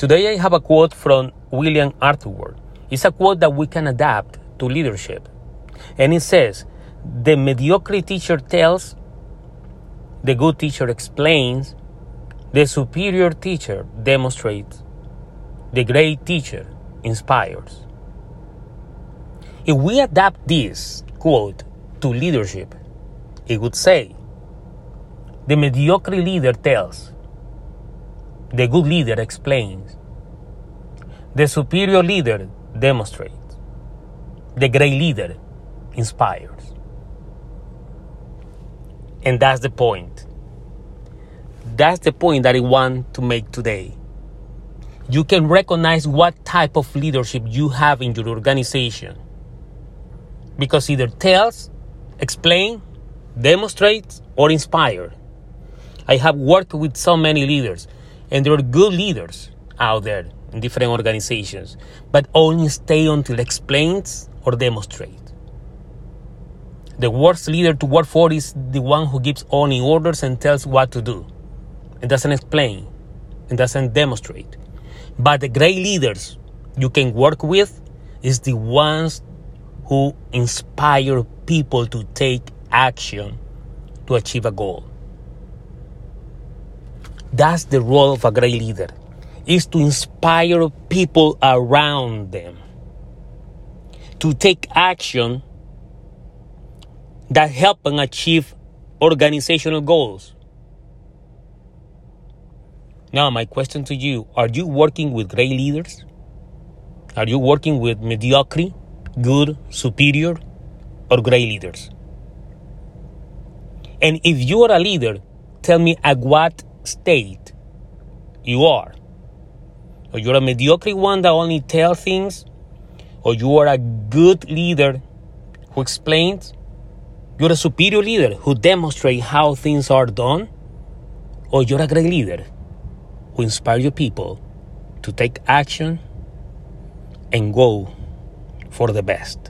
Today I have a quote from William Arthur. Ward. It's a quote that we can adapt to leadership. And it says, The mediocre teacher tells, the good teacher explains, the superior teacher demonstrates, the great teacher inspires. If we adapt this quote to leadership, it would say, The mediocre leader tells, the good leader explains, the superior leader demonstrates, the great leader inspires. And that's the point. That's the point that I want to make today. You can recognize what type of leadership you have in your organization because either tells, explain, demonstrates, or inspire. I have worked with so many leaders, and there are good leaders out there in different organizations, but only stay until explains or demonstrate. The worst leader to work for is the one who gives only orders and tells what to do. It doesn't explain and doesn't demonstrate. But the great leaders you can work with is the ones who inspire people to take action to achieve a goal. That's the role of a great leader is to inspire people around them to take action that help them achieve organizational goals. Now, my question to you are you working with great leaders? Are you working with mediocre, good, superior, or great leaders? And if you are a leader, tell me at what state you are. Or you're a mediocre one that only tells things, or you are a good leader who explains. You're a superior leader who demonstrates how things are done, or you're a great leader who inspires your people to take action and go for the best.